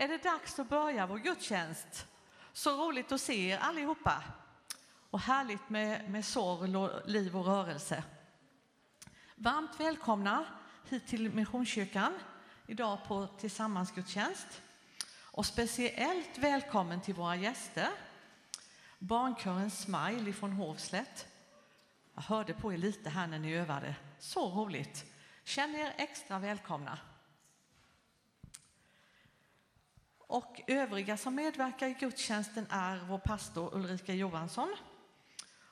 är det dags att börja vår gudstjänst. Så roligt att se er allihopa. Och härligt med, med sorg, liv och rörelse. Varmt välkomna hit till Missionskyrkan idag på tillsammansgudstjänst. Och speciellt välkommen till våra gäster. Barnkören Smile från Hovslätt. Jag hörde på er lite här när ni övade. Så roligt. Känn er extra välkomna. Och övriga som medverkar i gudstjänsten är vår pastor Ulrika Johansson,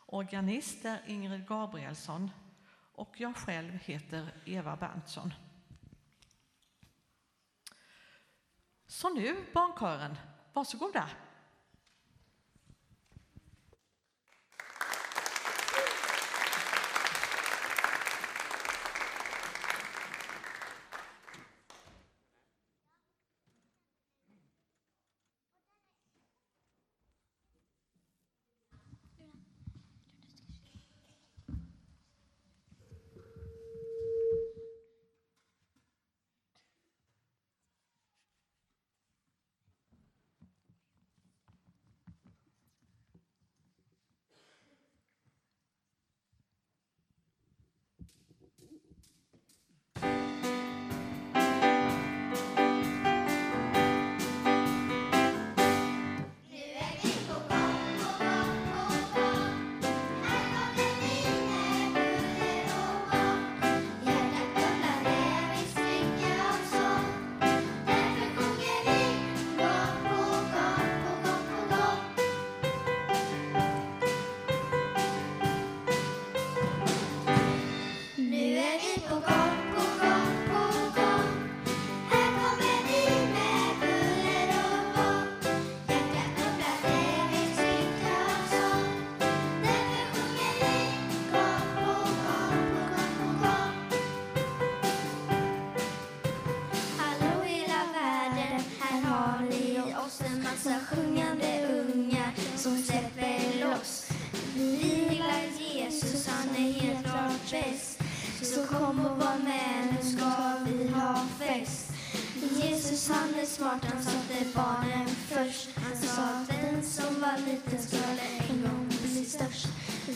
organist är Ingrid Gabrielsson och jag själv heter Eva Berntsson. Så nu barnkören, varsågoda. Smart, han satte barnen först. Han sa att den som var liten skulle en gång bli störst.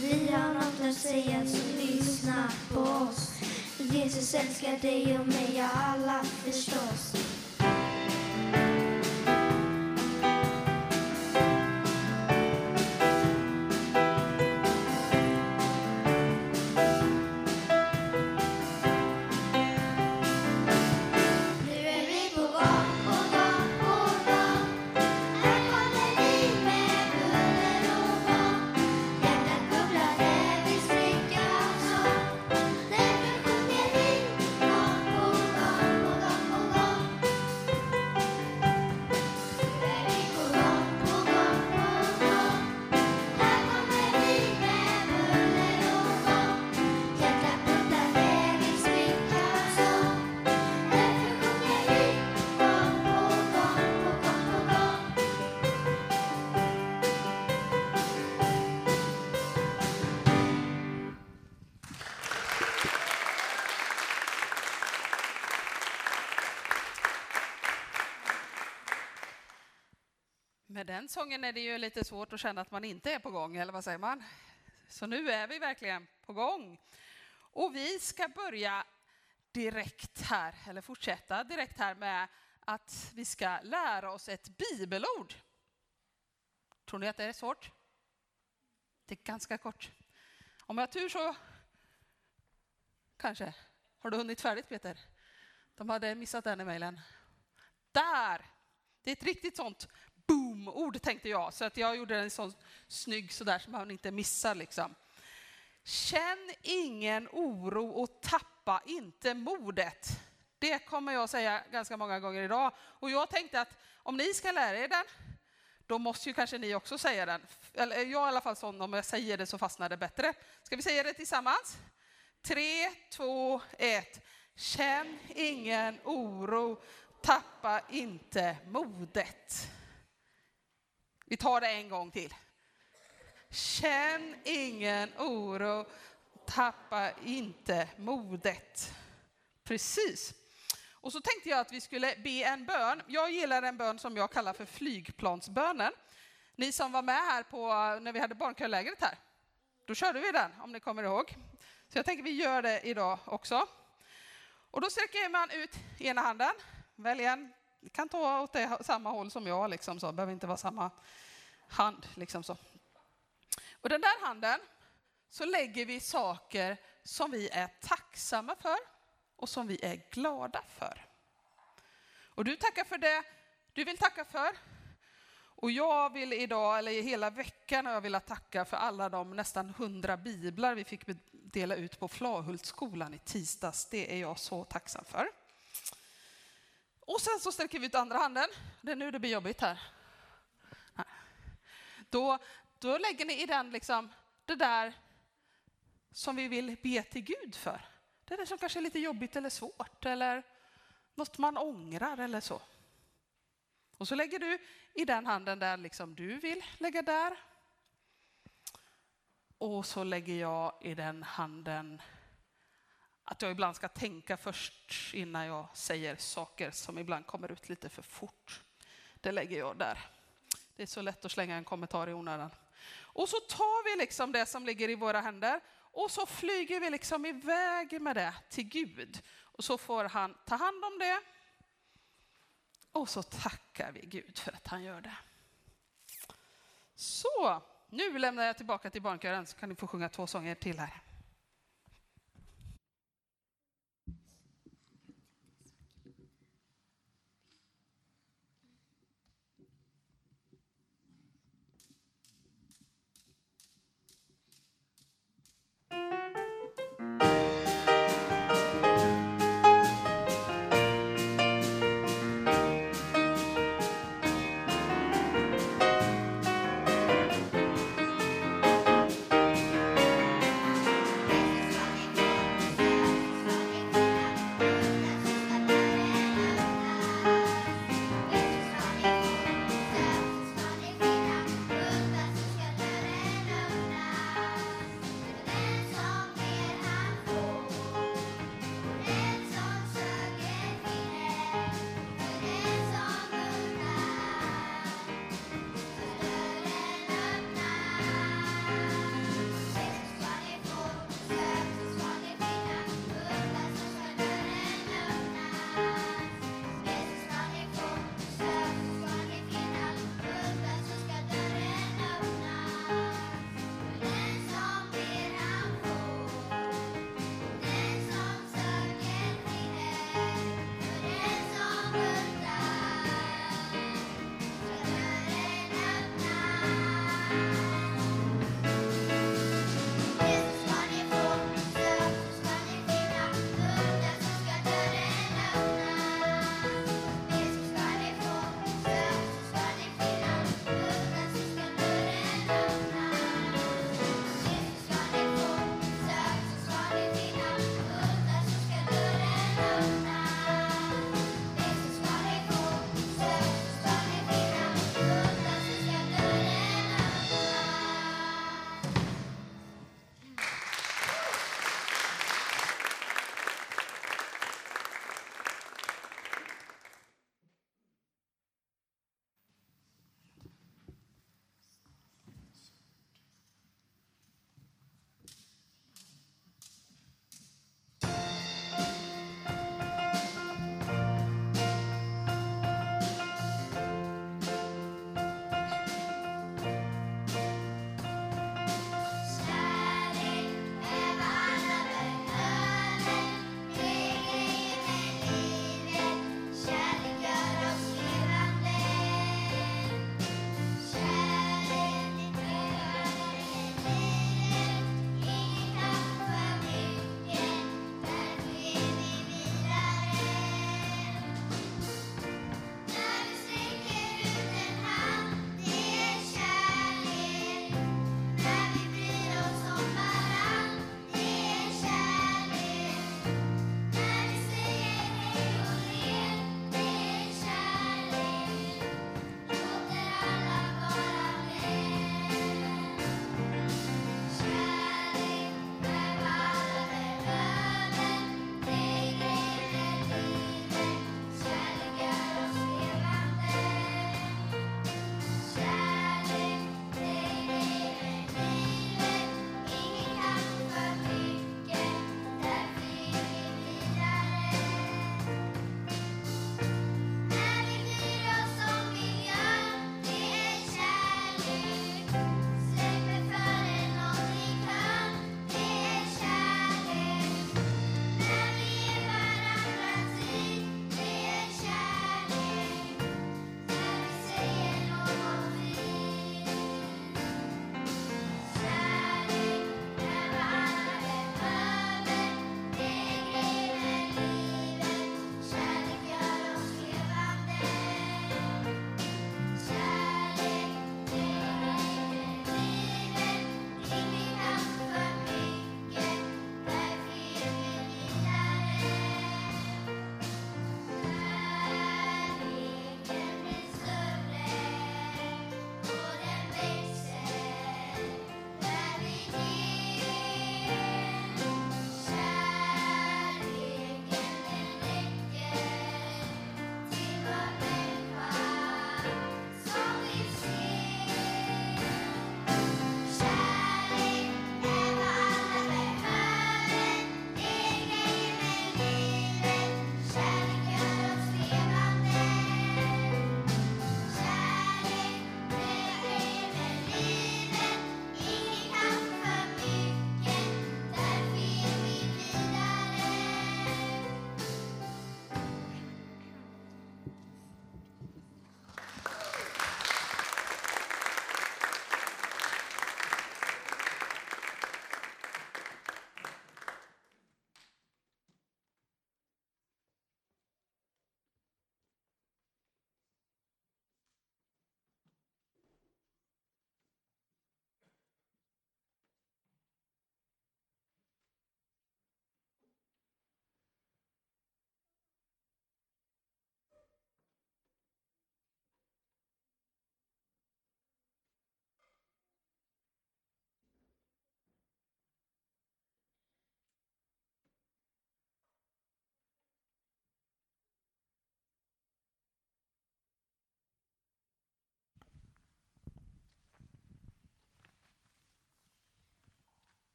Vi har något att säga, så lyssna på oss. Jesus älskar dig och mig, ja alla förstås. Den sången är det ju lite svårt att känna att man inte är på gång, eller vad säger man? Så nu är vi verkligen på gång. Och vi ska börja direkt här, eller fortsätta direkt här med att vi ska lära oss ett bibelord. Tror ni att det är svårt? Det är ganska kort. Om jag har tur så kanske. Har du hunnit färdigt Peter? De hade missat den i mejlen. Där! Det är ett riktigt sånt boom-ord tänkte jag, så att jag gjorde den så snygg sådär så man inte missar liksom. Känn ingen oro och tappa inte modet. Det kommer jag säga ganska många gånger idag. Och jag tänkte att om ni ska lära er den, då måste ju kanske ni också säga den. Eller jag är i alla fall sån, om jag säger det så fastnar det bättre. Ska vi säga det tillsammans? Tre, två, ett. Känn ingen oro, tappa inte modet. Vi tar det en gång till. Känn ingen oro, tappa inte modet. Precis. Och så tänkte jag att vi skulle be en bön. Jag gillar en bön som jag kallar för flygplansbönen. Ni som var med här på, när vi hade barnkörlägret här, då körde vi den om ni kommer ihåg. Så jag tänker vi gör det idag också. Och då sträcker man ut ena handen, välj en, kan ta åt det, samma håll som jag, liksom så, behöver inte vara samma hand. Liksom så. Och den där handen så lägger vi saker som vi är tacksamma för och som vi är glada för. Och du tackar för det du vill tacka för. Och jag vill idag, eller hela veckan har jag velat tacka för alla de nästan hundra biblar vi fick dela ut på Flahultsskolan i tisdags. Det är jag så tacksam för. Och sen så sträcker vi ut andra handen. Det är nu det blir jobbigt här. Då, då lägger ni i den liksom det där som vi vill be till Gud för. Det är det som kanske är lite jobbigt eller svårt eller något man ångrar eller så. Och så lägger du i den handen där liksom du vill lägga där. Och så lägger jag i den handen att jag ibland ska tänka först innan jag säger saker som ibland kommer ut lite för fort. Det lägger jag där. Det är så lätt att slänga en kommentar i onödan. Och så tar vi liksom det som ligger i våra händer och så flyger vi liksom iväg med det till Gud. Och så får han ta hand om det. Och så tackar vi Gud för att han gör det. Så, nu lämnar jag tillbaka till barnkören så kan ni få sjunga två sånger till här.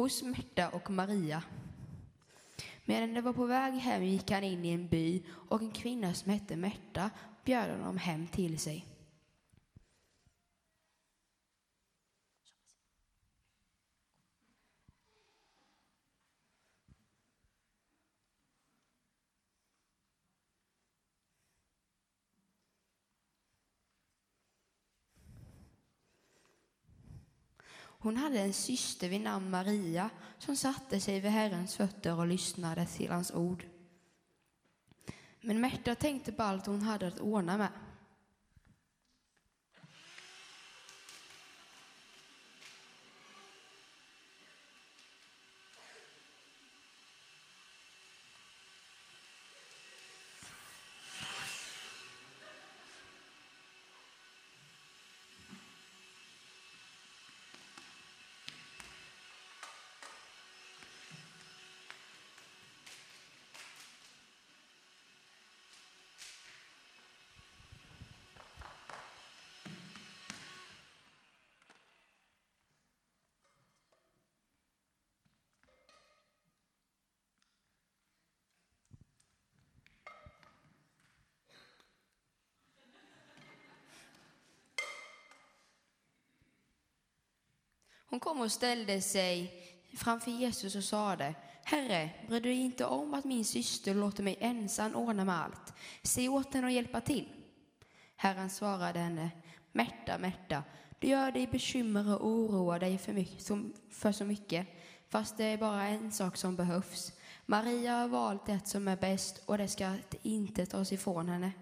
Hos Märta och Maria. Medan de var på väg hem gick han in i en by och en kvinna som hette Märta bjöd honom hem till sig. Hon hade en syster vid namn Maria som satte sig vid Herrens fötter och lyssnade till hans ord. Men Märta tänkte på allt hon hade att ordna med. Hon kom och ställde sig framför Jesus och sade Herre, bryr du dig inte om att min syster låter mig ensam ordna med allt? Se åt henne och hjälpa till. Herren svarade henne Märta, Märta, du gör dig bekymmer och oroar dig för, mycket, för så mycket, fast det är bara en sak som behövs. Maria har valt det som är bäst och det ska inte tas ifrån henne.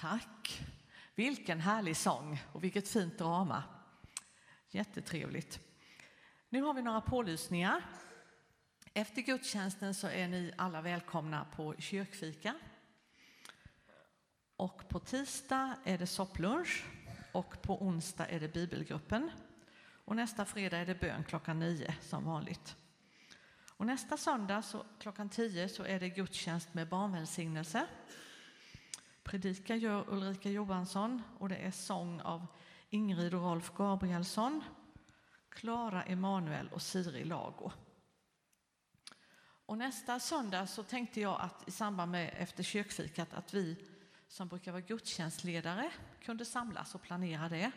Tack. Vilken härlig sång och vilket fint drama. Jättetrevligt. Nu har vi några pålysningar. Efter gudstjänsten så är ni alla välkomna på kyrkfika. Och på tisdag är det sopplunch och på onsdag är det bibelgruppen. Och nästa fredag är det bön klockan nio som vanligt. Och nästa söndag så, klockan tio så är det gudstjänst med barnvälsignelse. Predika gör Ulrika Johansson och det är sång av Ingrid och Rolf Gabrielsson, Klara Emanuel och Siri Lago. Och nästa söndag så tänkte jag att i samband med efter kyrkfikat att vi som brukar vara gudstjänstledare kunde samlas och planera det.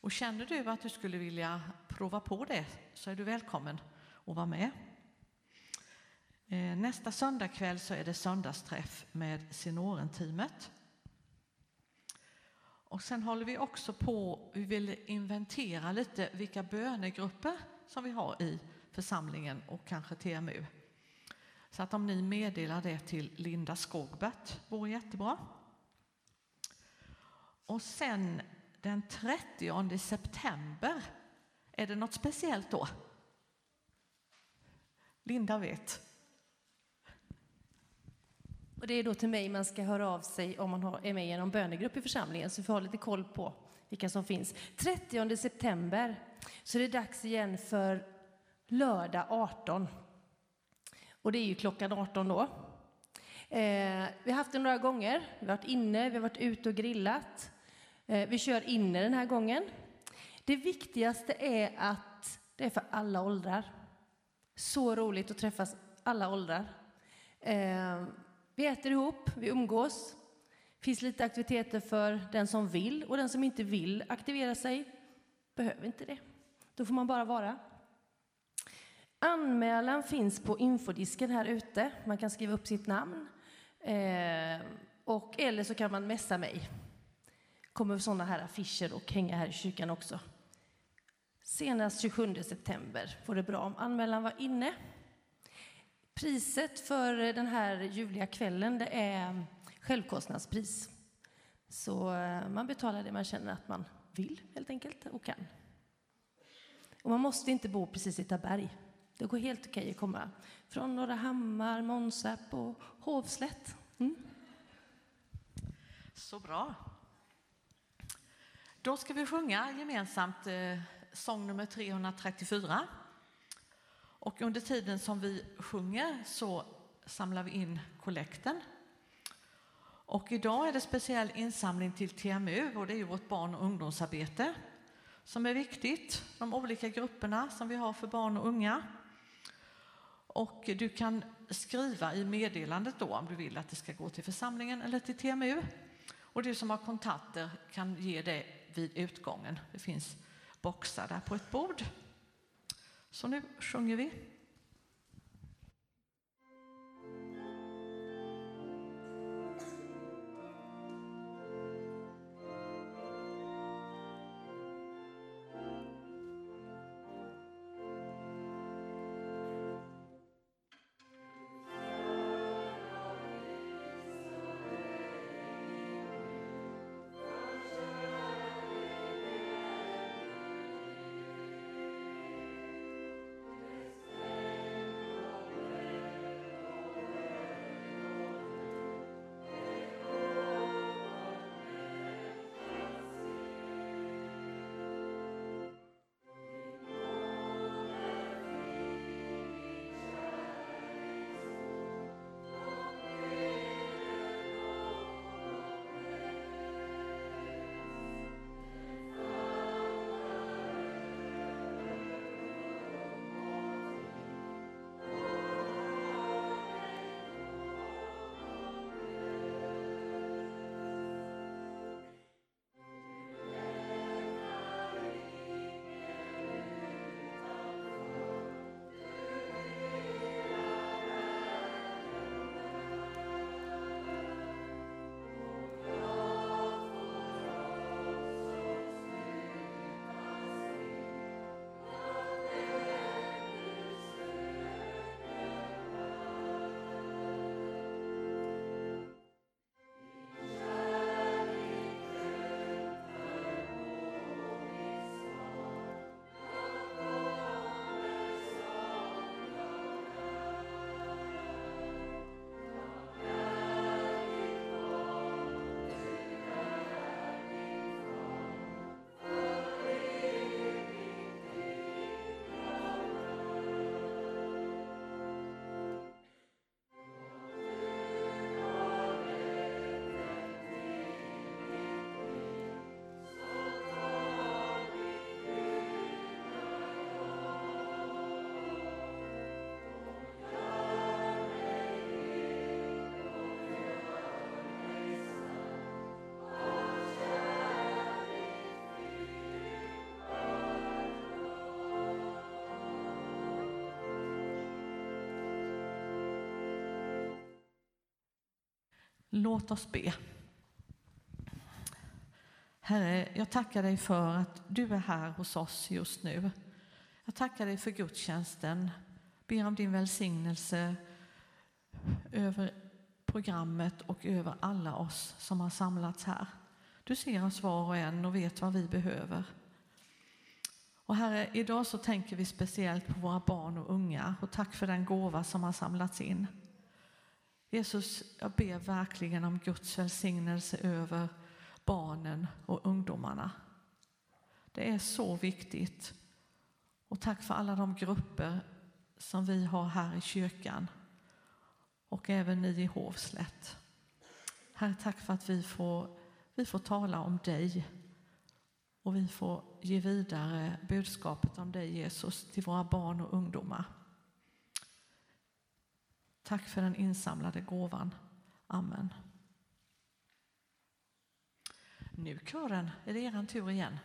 Och känner du att du skulle vilja prova på det så är du välkommen att vara med. Nästa nästa söndagkväll så är det söndagsträff med Senorenteamet. Och sen håller vi också på, vi vill inventera lite vilka bönegrupper som vi har i församlingen och kanske TMU. Så att om ni meddelar det till Linda Skogbert vore jättebra. Och sen den 30 september, är det något speciellt då? Linda vet. Och det är då till mig man ska höra av sig om man är med i någon bönegrupp i församlingen så vi får ha lite koll på vilka som finns. 30 september så det är dags igen för lördag 18. Och det är ju klockan 18 då. Eh, vi har haft det några gånger. Vi har varit inne, vi har varit ute och grillat. Eh, vi kör inne den här gången. Det viktigaste är att det är för alla åldrar. Så roligt att träffas alla åldrar. Eh, vi äter ihop, vi umgås. Det finns lite aktiviteter för den som vill och den som inte vill aktivera sig behöver inte det. Då får man bara vara. Anmälan finns på infodisken här ute. Man kan skriva upp sitt namn. Eh, och, eller så kan man messa mig. kommer sådana här affischer och hänga här i kyrkan också. Senast 27 september vore det bra om anmälan var inne. Priset för den här ljuvliga kvällen det är självkostnadspris. Så eh, man betalar det man känner att man vill helt enkelt och kan. Och man måste inte bo precis i Taberg. Det går helt okej att komma från Norra Hammar, Månsarp och Hovslätt. Mm. Så bra. Då ska vi sjunga gemensamt eh, sång nummer 334. Och under tiden som vi sjunger så samlar vi in kollekten. Och idag är det speciell insamling till TMU och det är ju vårt barn och ungdomsarbete som är viktigt. De olika grupperna som vi har för barn och unga. Och du kan skriva i meddelandet då om du vill att det ska gå till församlingen eller till TMU. Och du som har kontakter kan ge det vid utgången. Det finns boxar där på ett bord. Så nu sjunger vi. Låt oss be. Herre, jag tackar dig för att du är här hos oss just nu. Jag tackar dig för gudstjänsten. Ber om din välsignelse över programmet och över alla oss som har samlats här. Du ser oss var och en och vet vad vi behöver. Och Herre, idag så tänker vi speciellt på våra barn och unga och tack för den gåva som har samlats in. Jesus, jag ber verkligen om Guds välsignelse över barnen och ungdomarna. Det är så viktigt. Och tack för alla de grupper som vi har här i kyrkan och även ni i Hovslätt. Herre, tack för att vi får, vi får tala om dig och vi får ge vidare budskapet om dig Jesus till våra barn och ungdomar. Tack för den insamlade gåvan. Amen. Nu kören, är det er tur igen.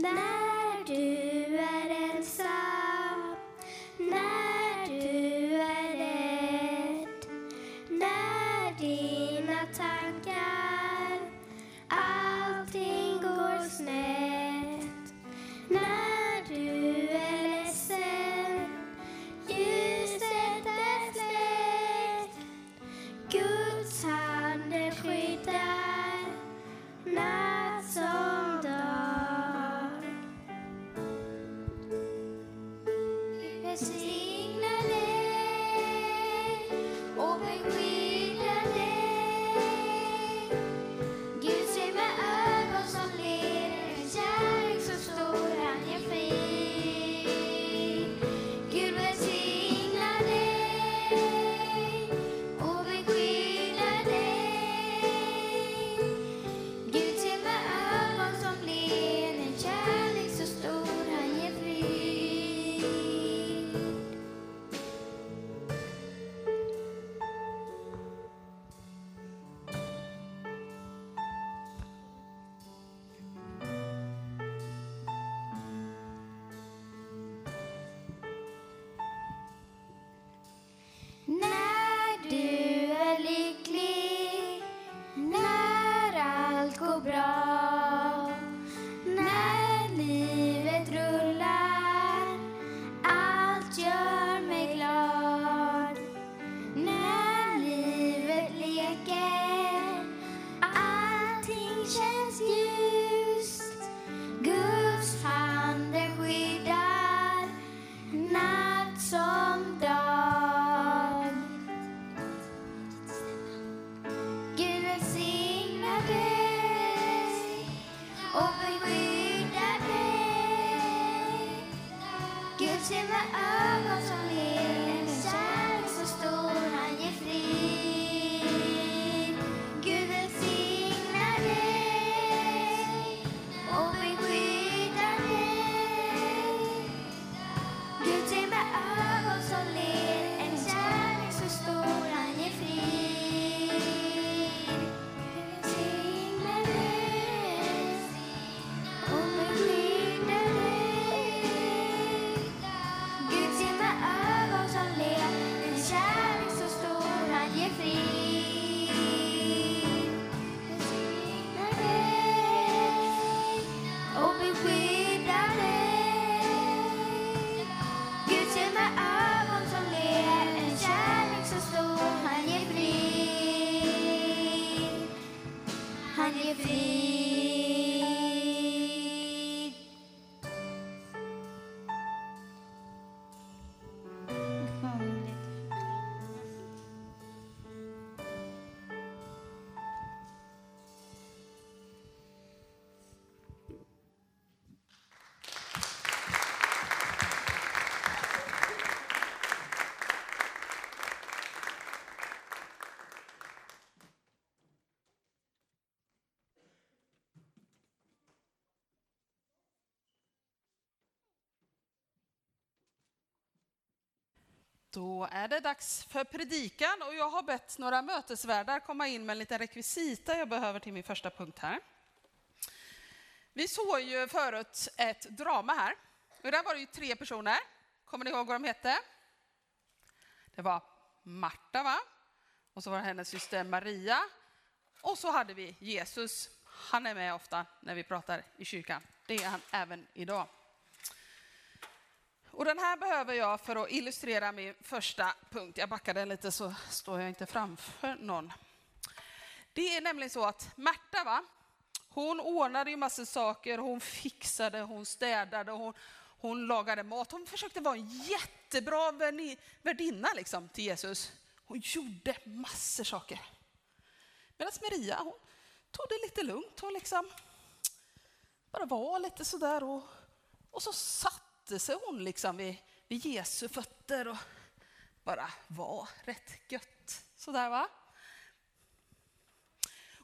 När Då är det dags för predikan och jag har bett några mötesvärdar komma in med en liten rekvisita jag behöver till min första punkt här. Vi såg ju förut ett drama här. Och där var det ju tre personer. Kommer ni ihåg vad de hette? Det var Marta, va? Och så var det hennes syster Maria. Och så hade vi Jesus. Han är med ofta när vi pratar i kyrkan. Det är han även idag. Och den här behöver jag för att illustrera min första punkt. Jag backar den lite så står jag inte framför någon. Det är nämligen så att Märta, va? hon ordnade ju massor saker, hon fixade, hon städade, hon, hon lagade mat. Hon försökte vara en jättebra värdinna liksom, till Jesus. Hon gjorde massor saker. Medan Maria, hon tog det lite lugnt. Hon liksom bara var lite sådär och, och så satt sig hon liksom vid, vid Jesu fötter och bara var rätt gött. Sådär va?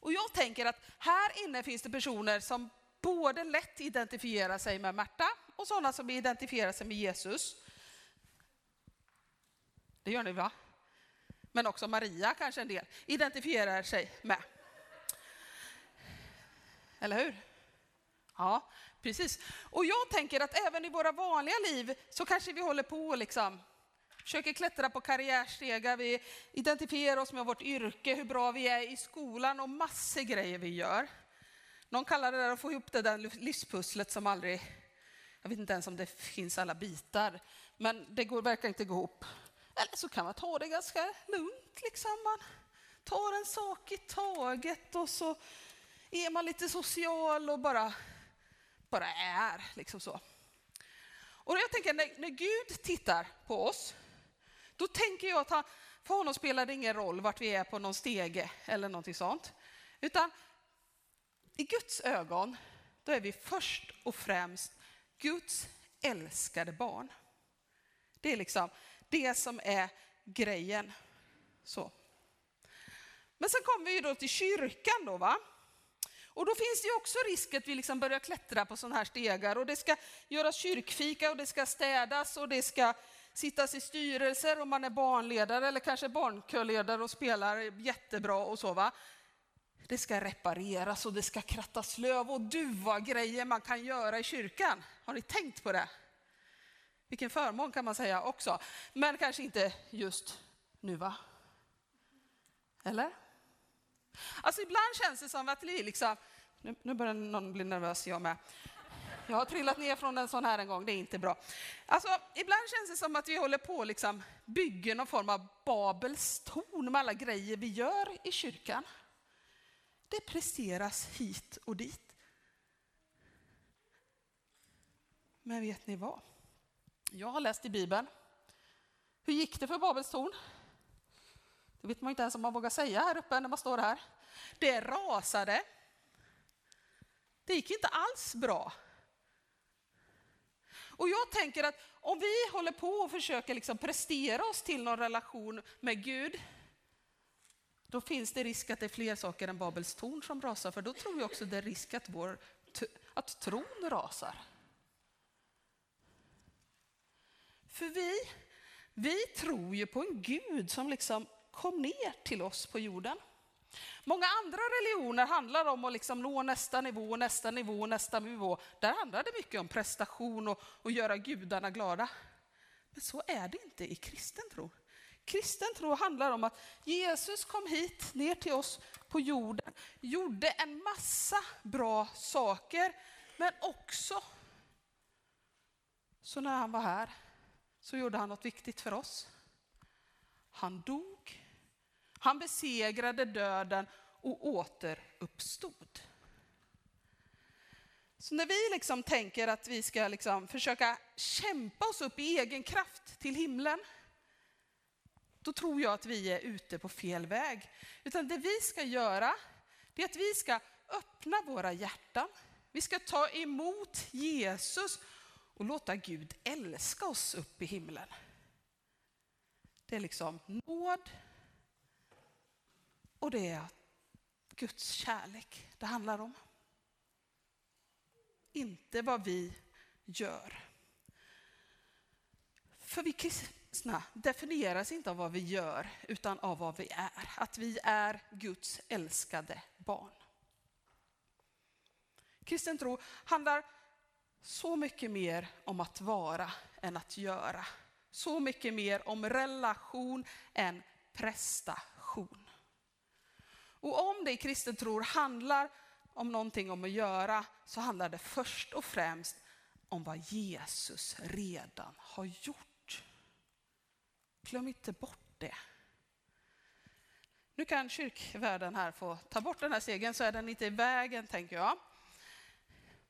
Och jag tänker att här inne finns det personer som både lätt identifierar sig med Märta och sådana som identifierar sig med Jesus. Det gör ni va? Men också Maria kanske en del identifierar sig med. Eller hur? Ja, precis. Och jag tänker att även i våra vanliga liv så kanske vi håller på och liksom försöker klättra på karriärstegar, vi identifierar oss med vårt yrke, hur bra vi är i skolan och massor grejer vi gör. Någon kallar det där att få ihop det där livspusslet som aldrig, jag vet inte ens om det finns alla bitar, men det går, verkar inte gå ihop. Eller så kan man ta det ganska lugnt, liksom. man tar en sak i taget och så är man lite social och bara, bara är. Liksom så. Och jag tänker när, när Gud tittar på oss, då tänker jag att han, för honom spelar det ingen roll vart vi är på någon stege eller någonting sånt. Utan i Guds ögon, då är vi först och främst Guds älskade barn. Det är liksom det som är grejen. Så. Men sen kommer vi då till kyrkan då va. Och då finns det ju också risk att vi liksom börjar klättra på sådana här stegar och det ska göras kyrkfika och det ska städas och det ska sittas i styrelser om man är barnledare eller kanske barnkörledare och spelar jättebra och så va. Det ska repareras och det ska krattas löv och duva grejer man kan göra i kyrkan. Har ni tänkt på det? Vilken förmån kan man säga också. Men kanske inte just nu va? Eller? Alltså ibland känns det som att vi liksom, nu, nu börjar någon bli nervös, jag med. Jag har trillat ner från en sån här en gång, det är inte bra. Alltså, ibland känns det som att vi håller på liksom bygger någon form av Babels torn med alla grejer vi gör i kyrkan. Det presteras hit och dit. Men vet ni vad? Jag har läst i Bibeln. Hur gick det för Babels torn? Det vet man inte ens om man vågar säga här uppe när man står här. Det rasade. Det gick inte alls bra. Och jag tänker att om vi håller på och försöker liksom prestera oss till någon relation med Gud, då finns det risk att det är fler saker än Babels torn som rasar, för då tror jag också det är risk att, vår, att tron rasar. För vi, vi tror ju på en Gud som liksom kom ner till oss på jorden. Många andra religioner handlar om att liksom nå nästa nivå, nästa nivå, nästa nivå. Där handlar det mycket om prestation och, och göra gudarna glada. Men så är det inte i kristen tro. Kristen tro handlar om att Jesus kom hit, ner till oss på jorden, gjorde en massa bra saker, men också så när han var här så gjorde han något viktigt för oss. Han dog han besegrade döden och återuppstod. Så när vi liksom tänker att vi ska liksom försöka kämpa oss upp i egen kraft till himlen, då tror jag att vi är ute på fel väg. Utan det vi ska göra, det är att vi ska öppna våra hjärtan. Vi ska ta emot Jesus och låta Gud älska oss upp i himlen. Det är liksom nåd, och det är Guds kärlek det handlar om. Inte vad vi gör. För vi kristna definieras inte av vad vi gör, utan av vad vi är. Att vi är Guds älskade barn. Kristen tro handlar så mycket mer om att vara än att göra. Så mycket mer om relation än prestation. Och om det i kristen tro handlar om någonting om att göra, så handlar det först och främst om vad Jesus redan har gjort. Glöm inte bort det. Nu kan kyrkvärden här få ta bort den här stegen så är den inte i vägen, tänker jag.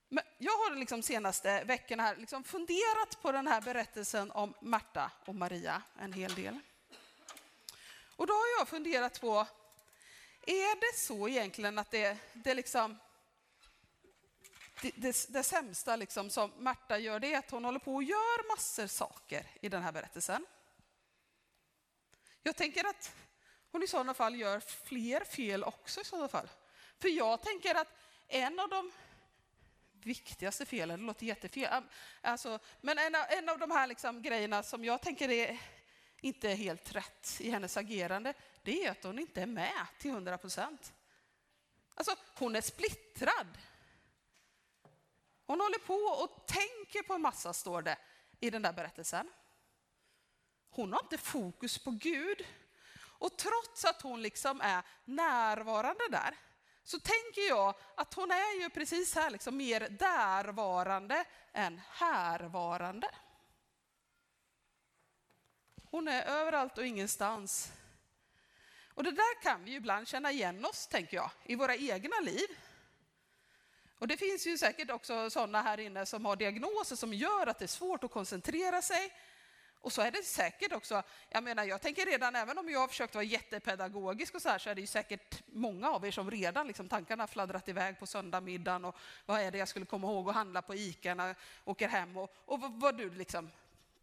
Men jag har liksom senaste veckorna här liksom funderat på den här berättelsen om Marta och Maria en hel del. Och då har jag funderat på är det så egentligen att det, det, liksom, det, det, det sämsta liksom som Marta gör, det är att hon håller på och gör massor saker i den här berättelsen? Jag tänker att hon i sådana fall gör fler fel också i sådana fall. För jag tänker att en av de viktigaste felen, det låter jättefel, alltså, men en av, en av de här liksom grejerna som jag tänker är inte är helt rätt i hennes agerande, det är att hon inte är med till 100 procent. Alltså, hon är splittrad. Hon håller på och tänker på en massa, står det i den där berättelsen. Hon har inte fokus på Gud. Och trots att hon liksom är närvarande där, så tänker jag att hon är ju precis här liksom mer därvarande än härvarande. Hon är överallt och ingenstans. Och det där kan vi ju ibland känna igen oss, tänker jag, i våra egna liv. Och det finns ju säkert också sådana här inne som har diagnoser som gör att det är svårt att koncentrera sig. Och så är det säkert också. Jag menar, jag tänker redan, även om jag har försökt vara jättepedagogisk och så här, så är det ju säkert många av er som redan liksom, tankarna fladdrat iväg på söndagmiddagen och vad är det jag skulle komma ihåg att handla på ICA när jag åker hem och, och vad, vad du liksom,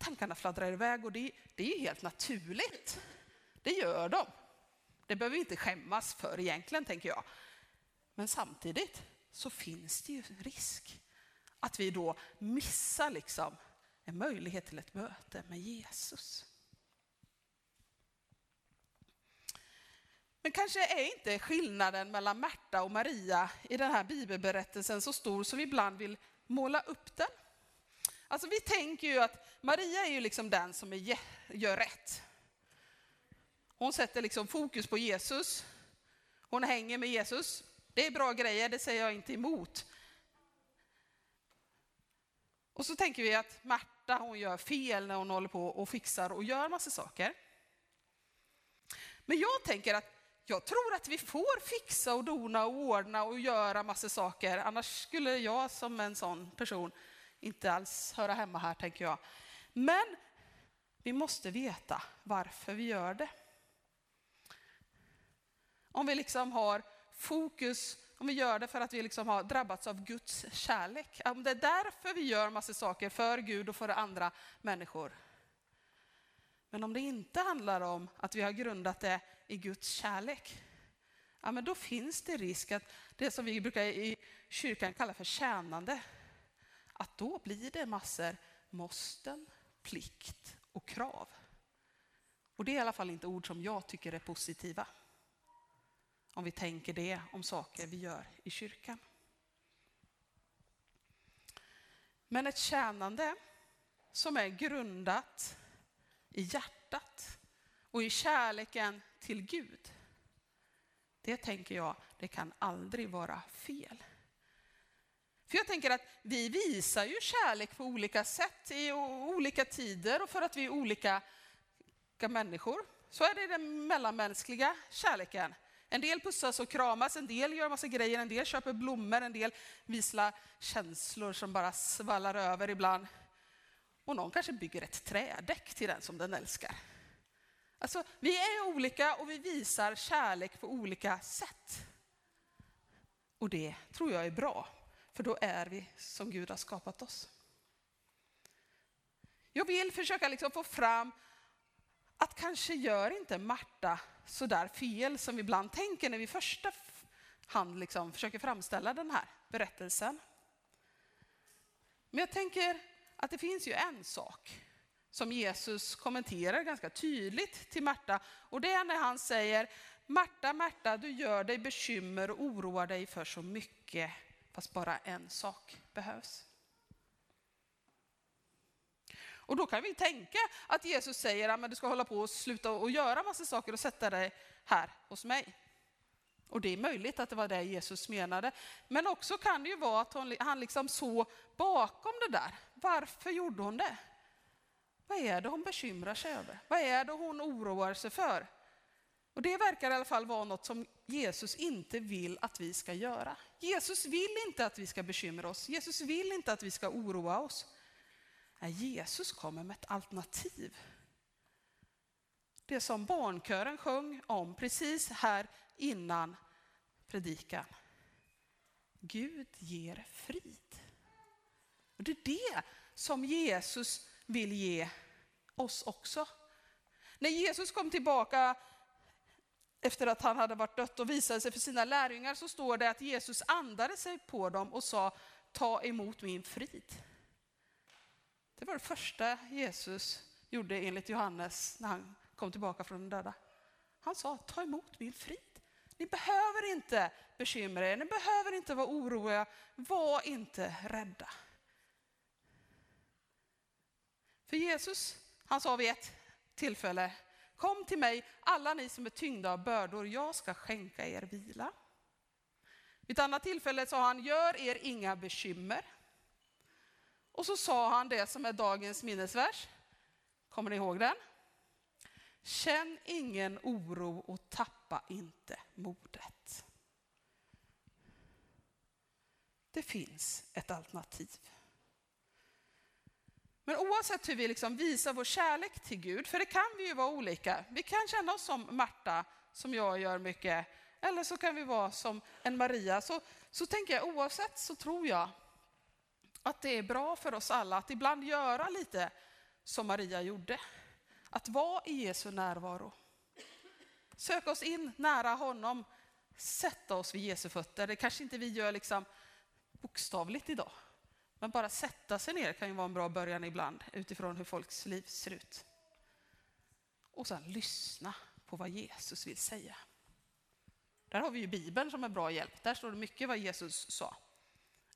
tankarna fladdrar iväg och det, det är ju helt naturligt. Det gör de. Det behöver vi inte skämmas för egentligen, tänker jag. Men samtidigt så finns det ju risk att vi då missar liksom en möjlighet till ett möte med Jesus. Men kanske är inte skillnaden mellan Märta och Maria i den här bibelberättelsen så stor som vi ibland vill måla upp den. Alltså vi tänker ju att Maria är ju liksom den som är, gör rätt. Hon sätter liksom fokus på Jesus. Hon hänger med Jesus. Det är bra grejer, det säger jag inte emot. Och så tänker vi att Marta hon gör fel när hon håller på och fixar och gör massa saker. Men jag tänker att jag tror att vi får fixa och dona och ordna och göra massa saker. Annars skulle jag som en sån person inte alls höra hemma här, tänker jag. Men vi måste veta varför vi gör det. Om vi liksom har fokus, om vi gör det för att vi liksom har drabbats av Guds kärlek. Om det är därför vi gör massa saker för Gud och för andra människor. Men om det inte handlar om att vi har grundat det i Guds kärlek, ja, men då finns det risk att det som vi brukar i kyrkan kalla för tjänande, att då blir det massor måsten, plikt och krav. Och det är i alla fall inte ord som jag tycker är positiva om vi tänker det om saker vi gör i kyrkan. Men ett tjänande som är grundat i hjärtat och i kärleken till Gud. Det tänker jag, det kan aldrig vara fel. För jag tänker att vi visar ju kärlek på olika sätt i olika tider och för att vi är olika människor. Så är det den mellanmänskliga kärleken. En del pussas och kramas, en del gör massa grejer, en del köper blommor, en del visar känslor som bara svallar över ibland. Och någon kanske bygger ett trädäck till den som den älskar. Alltså, vi är olika och vi visar kärlek på olika sätt. Och det tror jag är bra, för då är vi som Gud har skapat oss. Jag vill försöka liksom få fram att kanske gör inte Marta så där fel som vi ibland tänker när vi första hand liksom försöker framställa den här berättelsen. Men jag tänker att det finns ju en sak som Jesus kommenterar ganska tydligt till Marta och det är när han säger Marta, Marta, du gör dig bekymmer och oroar dig för så mycket fast bara en sak behövs. Och då kan vi tänka att Jesus säger att du ska hålla på och sluta och göra massa saker och sätta dig här hos mig. Och det är möjligt att det var det Jesus menade. Men också kan det ju vara att han liksom såg bakom det där. Varför gjorde hon det? Vad är det hon bekymrar sig över? Vad är det hon oroar sig för? Och det verkar i alla fall vara något som Jesus inte vill att vi ska göra. Jesus vill inte att vi ska bekymra oss. Jesus vill inte att vi ska oroa oss Nej, Jesus kommer med ett alternativ. Det som barnkören sjöng om precis här innan predikan. Gud ger frid. Och det är det som Jesus vill ge oss också. När Jesus kom tillbaka efter att han hade varit dött och visade sig för sina lärjungar så står det att Jesus andade sig på dem och sa ta emot min frid. Det var det första Jesus gjorde enligt Johannes när han kom tillbaka från de döda. Han sa, ta emot min frid. Ni behöver inte bekymra er, ni behöver inte vara oroliga. Var inte rädda. För Jesus, han sa vid ett tillfälle, kom till mig alla ni som är tyngda av bördor, jag ska skänka er vila. Vid ett annat tillfälle sa han, gör er inga bekymmer. Och så sa han det som är dagens minnesvers. Kommer ni ihåg den? Känn ingen oro och tappa inte modet. Det finns ett alternativ. Men oavsett hur vi liksom visar vår kärlek till Gud, för det kan vi ju vara olika. Vi kan känna oss som Marta, som jag gör mycket, eller så kan vi vara som en Maria. Så, så tänker jag oavsett så tror jag att det är bra för oss alla att ibland göra lite som Maria gjorde. Att vara i Jesu närvaro. Söka oss in nära honom, sätta oss vid Jesu fötter. Det kanske inte vi gör liksom bokstavligt idag. Men bara sätta sig ner kan ju vara en bra början ibland utifrån hur folks liv ser ut. Och sen lyssna på vad Jesus vill säga. Där har vi ju Bibeln som är bra hjälp. Där står det mycket vad Jesus sa.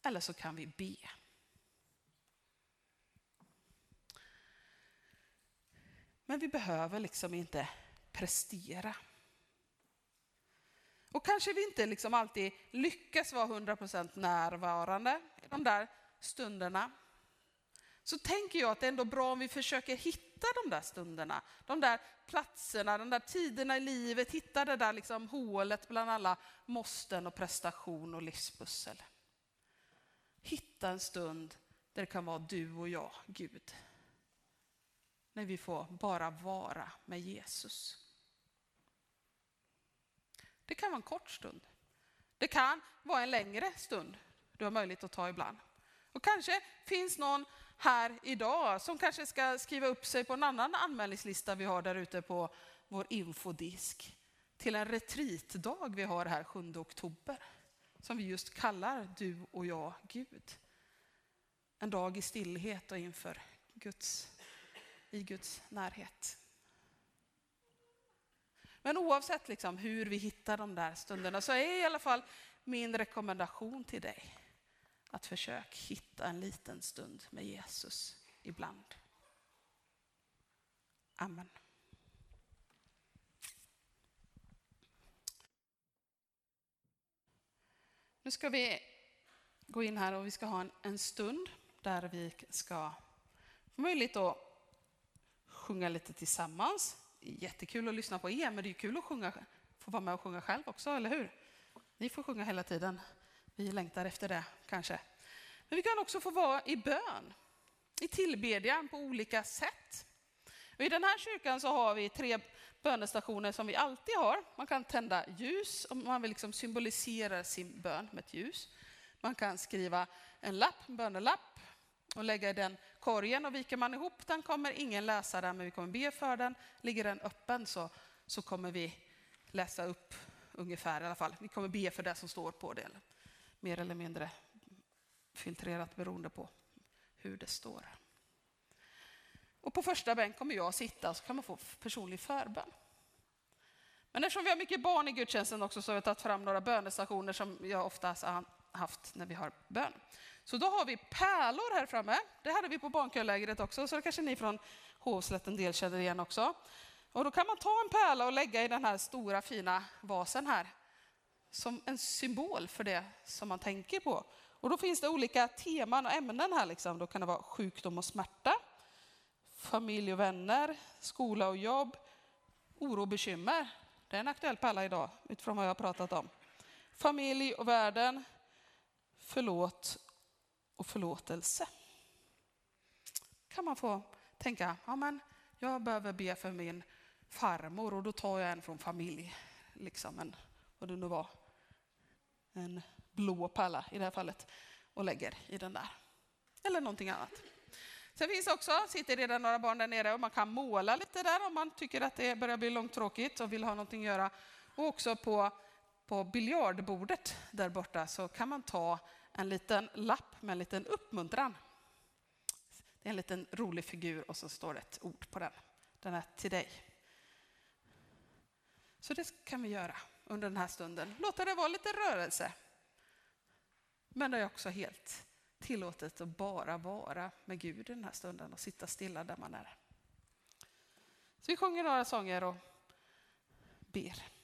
Eller så kan vi be. Men vi behöver liksom inte prestera. Och kanske vi inte liksom alltid lyckas vara 100% närvarande i de där stunderna. Så tänker jag att det är ändå bra om vi försöker hitta de där stunderna, de där platserna, de där tiderna i livet, hitta det där liksom hålet bland alla måsten och prestation och livspussel. Hitta en stund där det kan vara du och jag, Gud. När vi får bara vara med Jesus. Det kan vara en kort stund. Det kan vara en längre stund du har möjlighet att ta ibland. Och kanske finns någon här idag som kanske ska skriva upp sig på en annan anmälningslista vi har där ute på vår infodisk till en retreatdag vi har här 7 oktober som vi just kallar Du och jag, Gud. En dag i stillhet och inför Guds, i Guds närhet. Men oavsett liksom hur vi hittar de där stunderna så är i alla fall min rekommendation till dig att försök hitta en liten stund med Jesus ibland. Amen. Nu ska vi gå in här och vi ska ha en, en stund där vi ska få möjlighet att sjunga lite tillsammans. Jättekul att lyssna på er, men det är kul att sjunga, få vara med och sjunga själv också, eller hur? Ni får sjunga hela tiden. Vi längtar efter det kanske. Men vi kan också få vara i bön, i tillbedjan på olika sätt. Och I den här kyrkan så har vi tre bönestationer som vi alltid har. Man kan tända ljus om man vill liksom symbolisera sin bön med ett ljus. Man kan skriva en lapp, en bönelapp och lägga i den korgen och viker man ihop den kommer ingen läsa den men vi kommer be för den. Ligger den öppen så, så kommer vi läsa upp ungefär i alla fall. Vi kommer be för det som står på den. Mer eller mindre filtrerat beroende på hur det står. Och på första bänk kommer jag att sitta så kan man få personlig förbön. Men eftersom vi har mycket barn i gudstjänsten också så har vi tagit fram några bönestationer som jag oftast har haft när vi har bön. Så då har vi pärlor här framme. Det hade vi på barnkörlägret också, så det kanske ni från Hovslätt en del känner igen också. Och då kan man ta en pärla och lägga i den här stora fina vasen här som en symbol för det som man tänker på. Och då finns det olika teman och ämnen här. Liksom. Då kan det vara sjukdom och smärta, familj och vänner, skola och jobb, oro och bekymmer. Det är en aktuell pärla idag utifrån vad jag har pratat om. Familj och världen, förlåt och förlåtelse. kan man få tänka, ja men jag behöver be för min farmor och då tar jag en från familj. Liksom en, vad det nu var. En blå pärla i det här fallet och lägger i den där. Eller någonting annat. Sen finns också, sitter redan några barn där nere och man kan måla lite där om man tycker att det börjar bli långtråkigt och vill ha någonting att göra. Och också på, på biljardbordet där borta så kan man ta en liten lapp med en liten uppmuntran. Det är en liten rolig figur och så står det ett ord på den. Den är till dig. Så det kan vi göra under den här stunden. Låta det vara lite rörelse. Men det är också helt tillåtet att bara vara med Gud i den här stunden och sitta stilla där man är. Så vi sjunger några sånger och ber.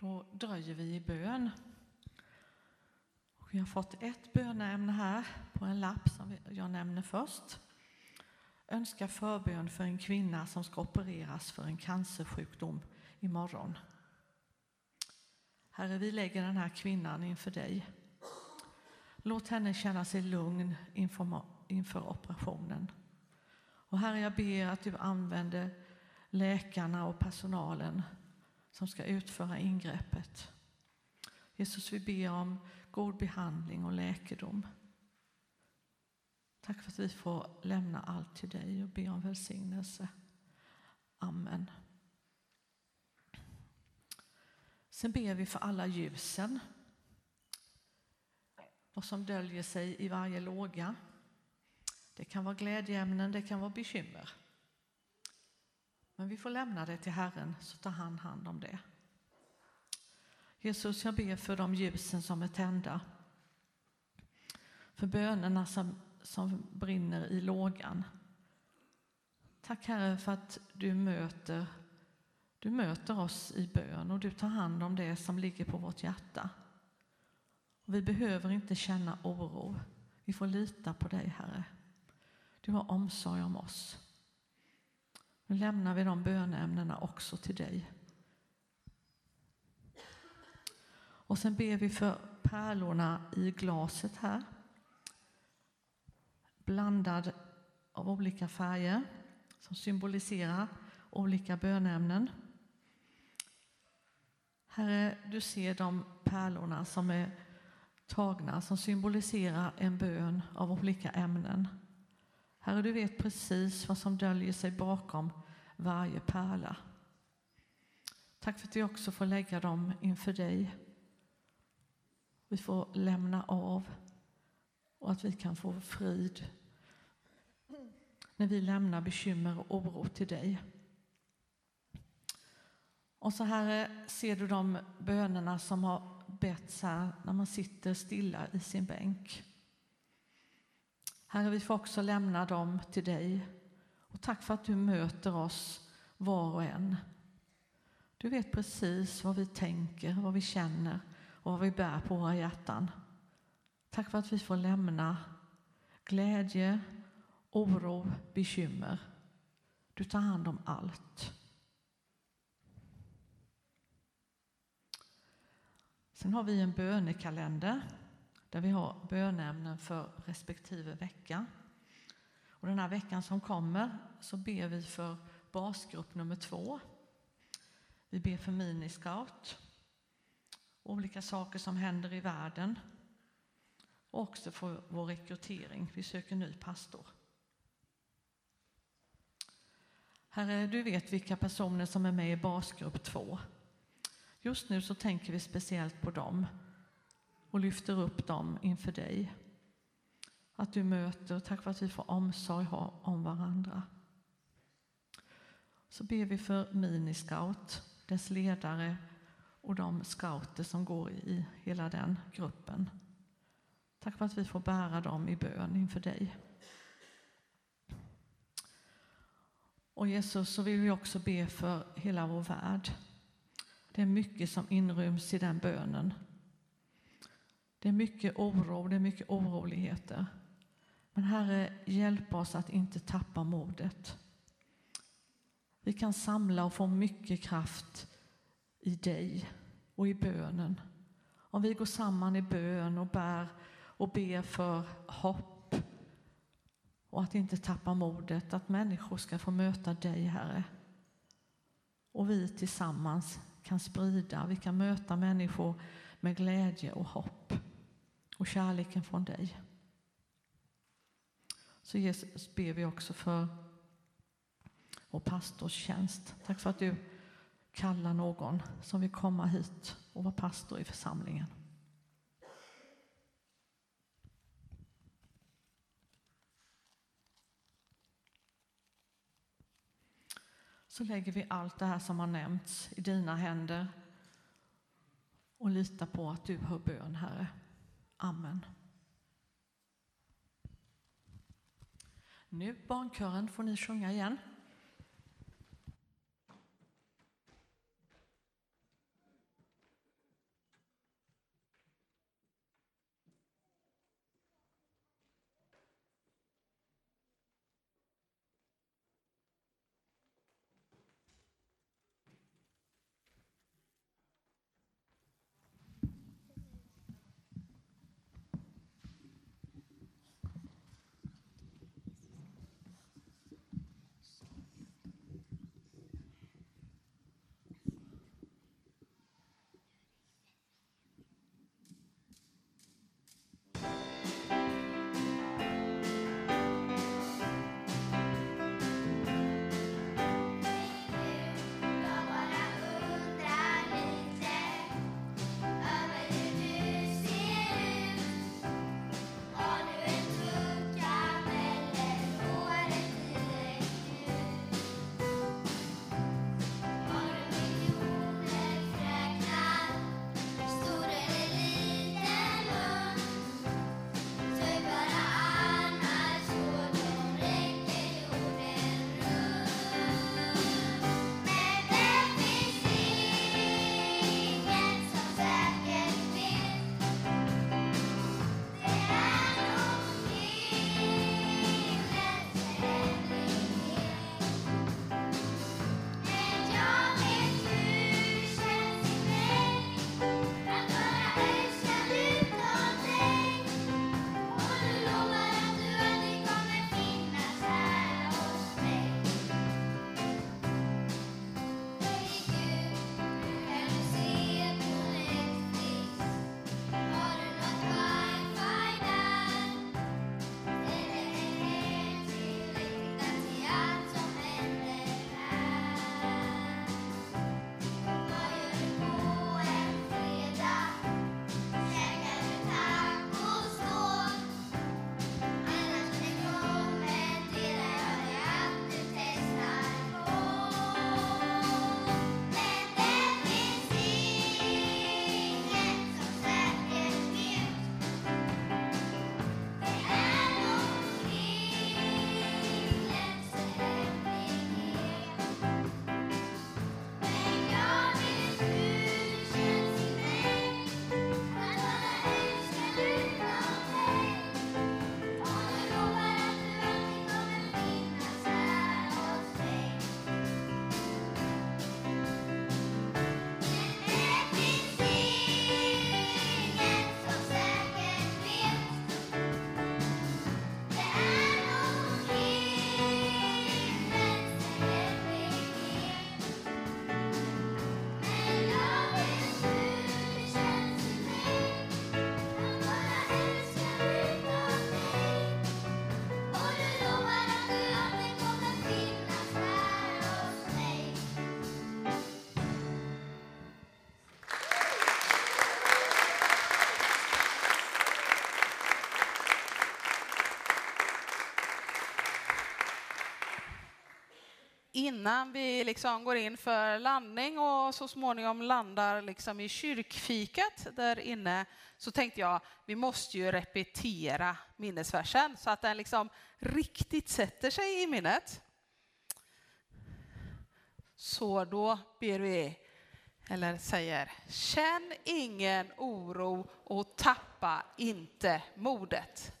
Då dröjer vi i bön. Och vi har fått ett böneämne här på en lapp som jag nämner först. Önska förbön för en kvinna som ska opereras för en cancersjukdom imorgon. Herre, vi lägger den här kvinnan inför dig. Låt henne känna sig lugn inför, inför operationen. Och Herre, jag ber att du använder läkarna och personalen som ska utföra ingreppet. Jesus, vi ber om god behandling och läkedom. Tack för att vi får lämna allt till dig och be om välsignelse. Amen. Sen ber vi för alla ljusen. Vad som döljer sig i varje låga. Det kan vara glädjeämnen, det kan vara bekymmer. Men vi får lämna det till Herren så tar han hand om det. Jesus, jag ber för de ljusen som är tända. För bönerna som, som brinner i lågan. Tack Herre för att du möter, du möter oss i bön och du tar hand om det som ligger på vårt hjärta. Och vi behöver inte känna oro. Vi får lita på dig Herre. Du har omsorg om oss. Nu lämnar vi de böneämnena också till dig. Och sen ber vi för pärlorna i glaset här. Blandad av olika färger som symboliserar olika bönämnen. Herre, du ser de pärlorna som är tagna som symboliserar en bön av olika ämnen. Herre, du vet precis vad som döljer sig bakom varje pärla. Tack för att vi också får lägga dem inför dig. Vi får lämna av och att vi kan få frid när vi lämnar bekymmer och oro till dig. Och så här ser du de bönerna som har betts här när man sitter stilla i sin bänk. Herre, vi får också lämna dem till dig. Och tack för att du möter oss var och en. Du vet precis vad vi tänker, vad vi känner och vad vi bär på våra hjärtan. Tack för att vi får lämna glädje, oro, bekymmer. Du tar hand om allt. Sen har vi en bönekalender där vi har bönämnen för respektive vecka. Och den här veckan som kommer så ber vi för basgrupp nummer två. Vi ber för miniscout, olika saker som händer i världen och också för vår rekrytering. Vi söker ny pastor. Herre, du vet vilka personer som är med i basgrupp två. Just nu så tänker vi speciellt på dem och lyfter upp dem inför dig. Att du möter, tack för att vi får omsorg ha om varandra. Så ber vi för Miniscout, dess ledare och de scouter som går i hela den gruppen. Tack för att vi får bära dem i bön inför dig. Och Jesus, så vill vi också be för hela vår värld. Det är mycket som inryms i den bönen. Det är mycket oro, det är mycket oroligheter. Men Herre, hjälp oss att inte tappa modet. Vi kan samla och få mycket kraft i dig och i bönen. Om vi går samman i bön och bär och ber för hopp och att inte tappa modet, att människor ska få möta dig, Herre. Och vi tillsammans kan sprida, vi kan möta människor med glädje och hopp och kärleken från dig. Så Jesus ber vi också för vår pastorstjänst. Tack för att du kallar någon som vill komma hit och vara pastor i församlingen. Så lägger vi allt det här som har nämnts i dina händer och litar på att du hör bön, Herre. Amen. Nu, barnkören, får ni sjunga igen. Innan vi liksom går in för landning och så småningom landar liksom i kyrkfikat där inne så tänkte jag vi måste ju repetera minnesversen så att den liksom riktigt sätter sig i minnet. Så då ber vi, eller säger, känn ingen oro och tappa inte modet.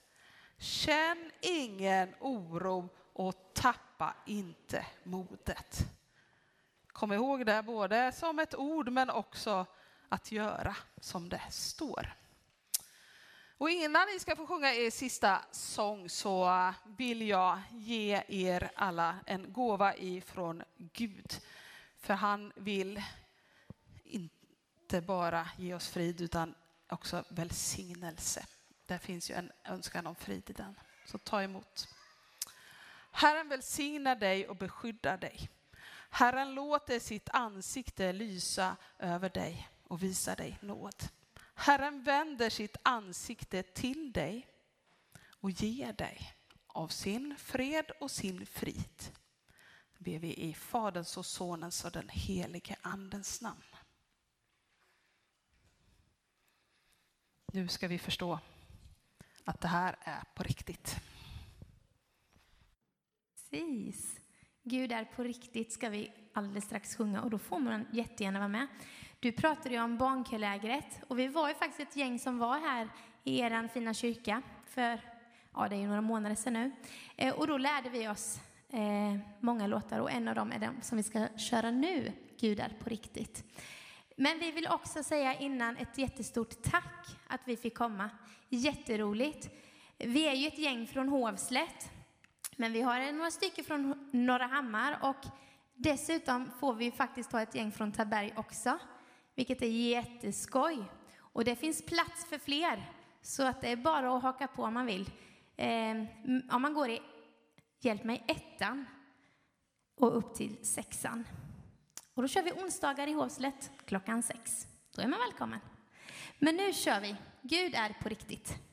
Känn ingen oro och tappa Tappa inte modet. Kom ihåg det både som ett ord men också att göra som det står. Och innan ni ska få sjunga er sista sång så vill jag ge er alla en gåva ifrån Gud. För han vill inte bara ge oss frid utan också välsignelse. Det finns ju en önskan om frid i den. Så ta emot. Herren välsignar dig och beskyddar dig. Herren låter sitt ansikte lysa över dig och visa dig nåd. Herren vänder sitt ansikte till dig och ger dig av sin fred och sin frid. Ber vi i Faderns och Sonens och den helige Andens namn. Nu ska vi förstå att det här är på riktigt. Precis. Gud är på riktigt ska vi alldeles strax sjunga och då får man jättegärna vara med. Du pratade ju om barnkölägret och vi var ju faktiskt ett gäng som var här i er fina kyrka för, ja det är ju några månader sedan nu. Eh, och då lärde vi oss eh, många låtar och en av dem är den som vi ska köra nu, Gud är på riktigt. Men vi vill också säga innan ett jättestort tack att vi fick komma. Jätteroligt. Vi är ju ett gäng från Hovslätt, men vi har några stycken från Norra Hammar och dessutom får vi faktiskt ha ett gäng från Taberg också, vilket är jätteskoj. Och det finns plats för fler, så att det är bara att haka på om man vill. Eh, om man går i, hjälp mig, ettan och upp till sexan. Och då kör vi onsdagar i Hovslätt klockan sex. Då är man välkommen. Men nu kör vi. Gud är på riktigt.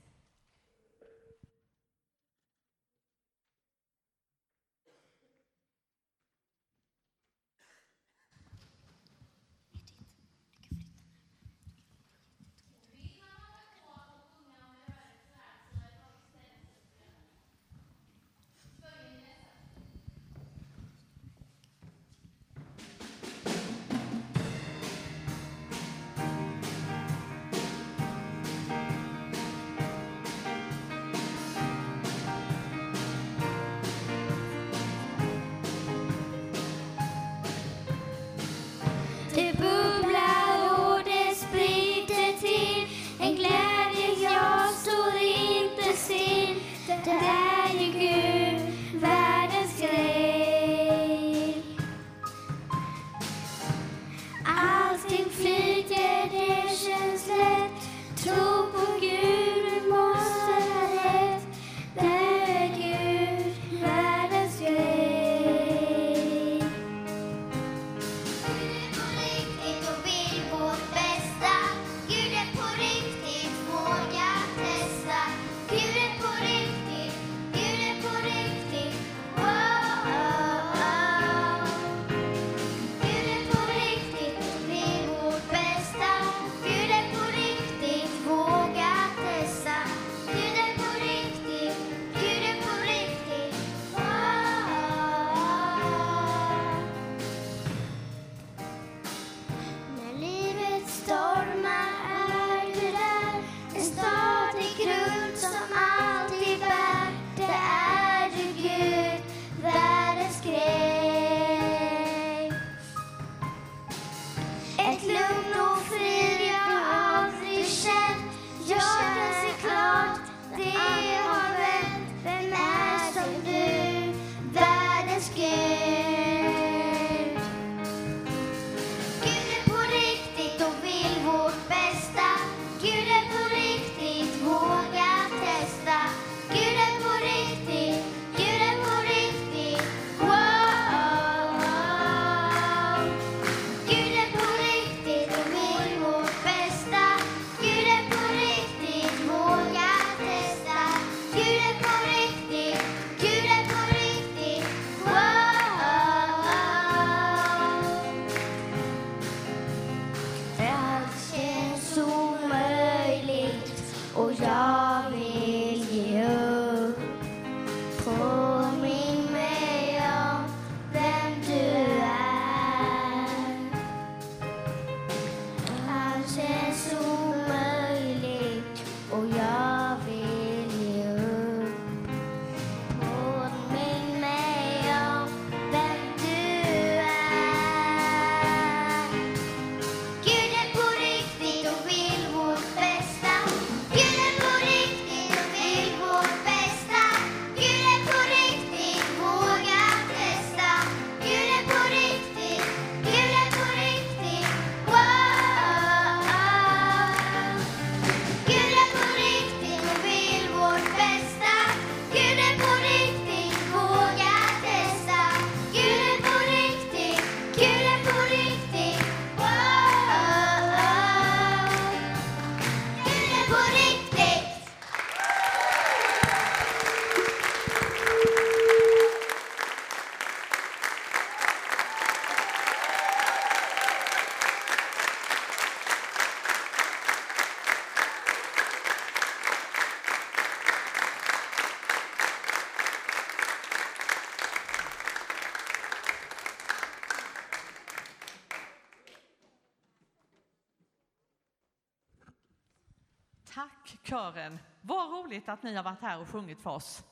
Kören. Vad roligt att ni har varit här och sjungit för oss.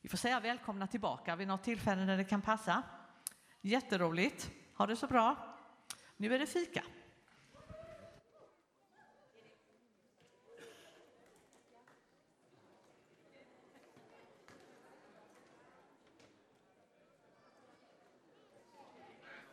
Vi får säga välkomna tillbaka vid något tillfälle när det kan passa. Jätteroligt. Ha det så bra. Nu är det fika.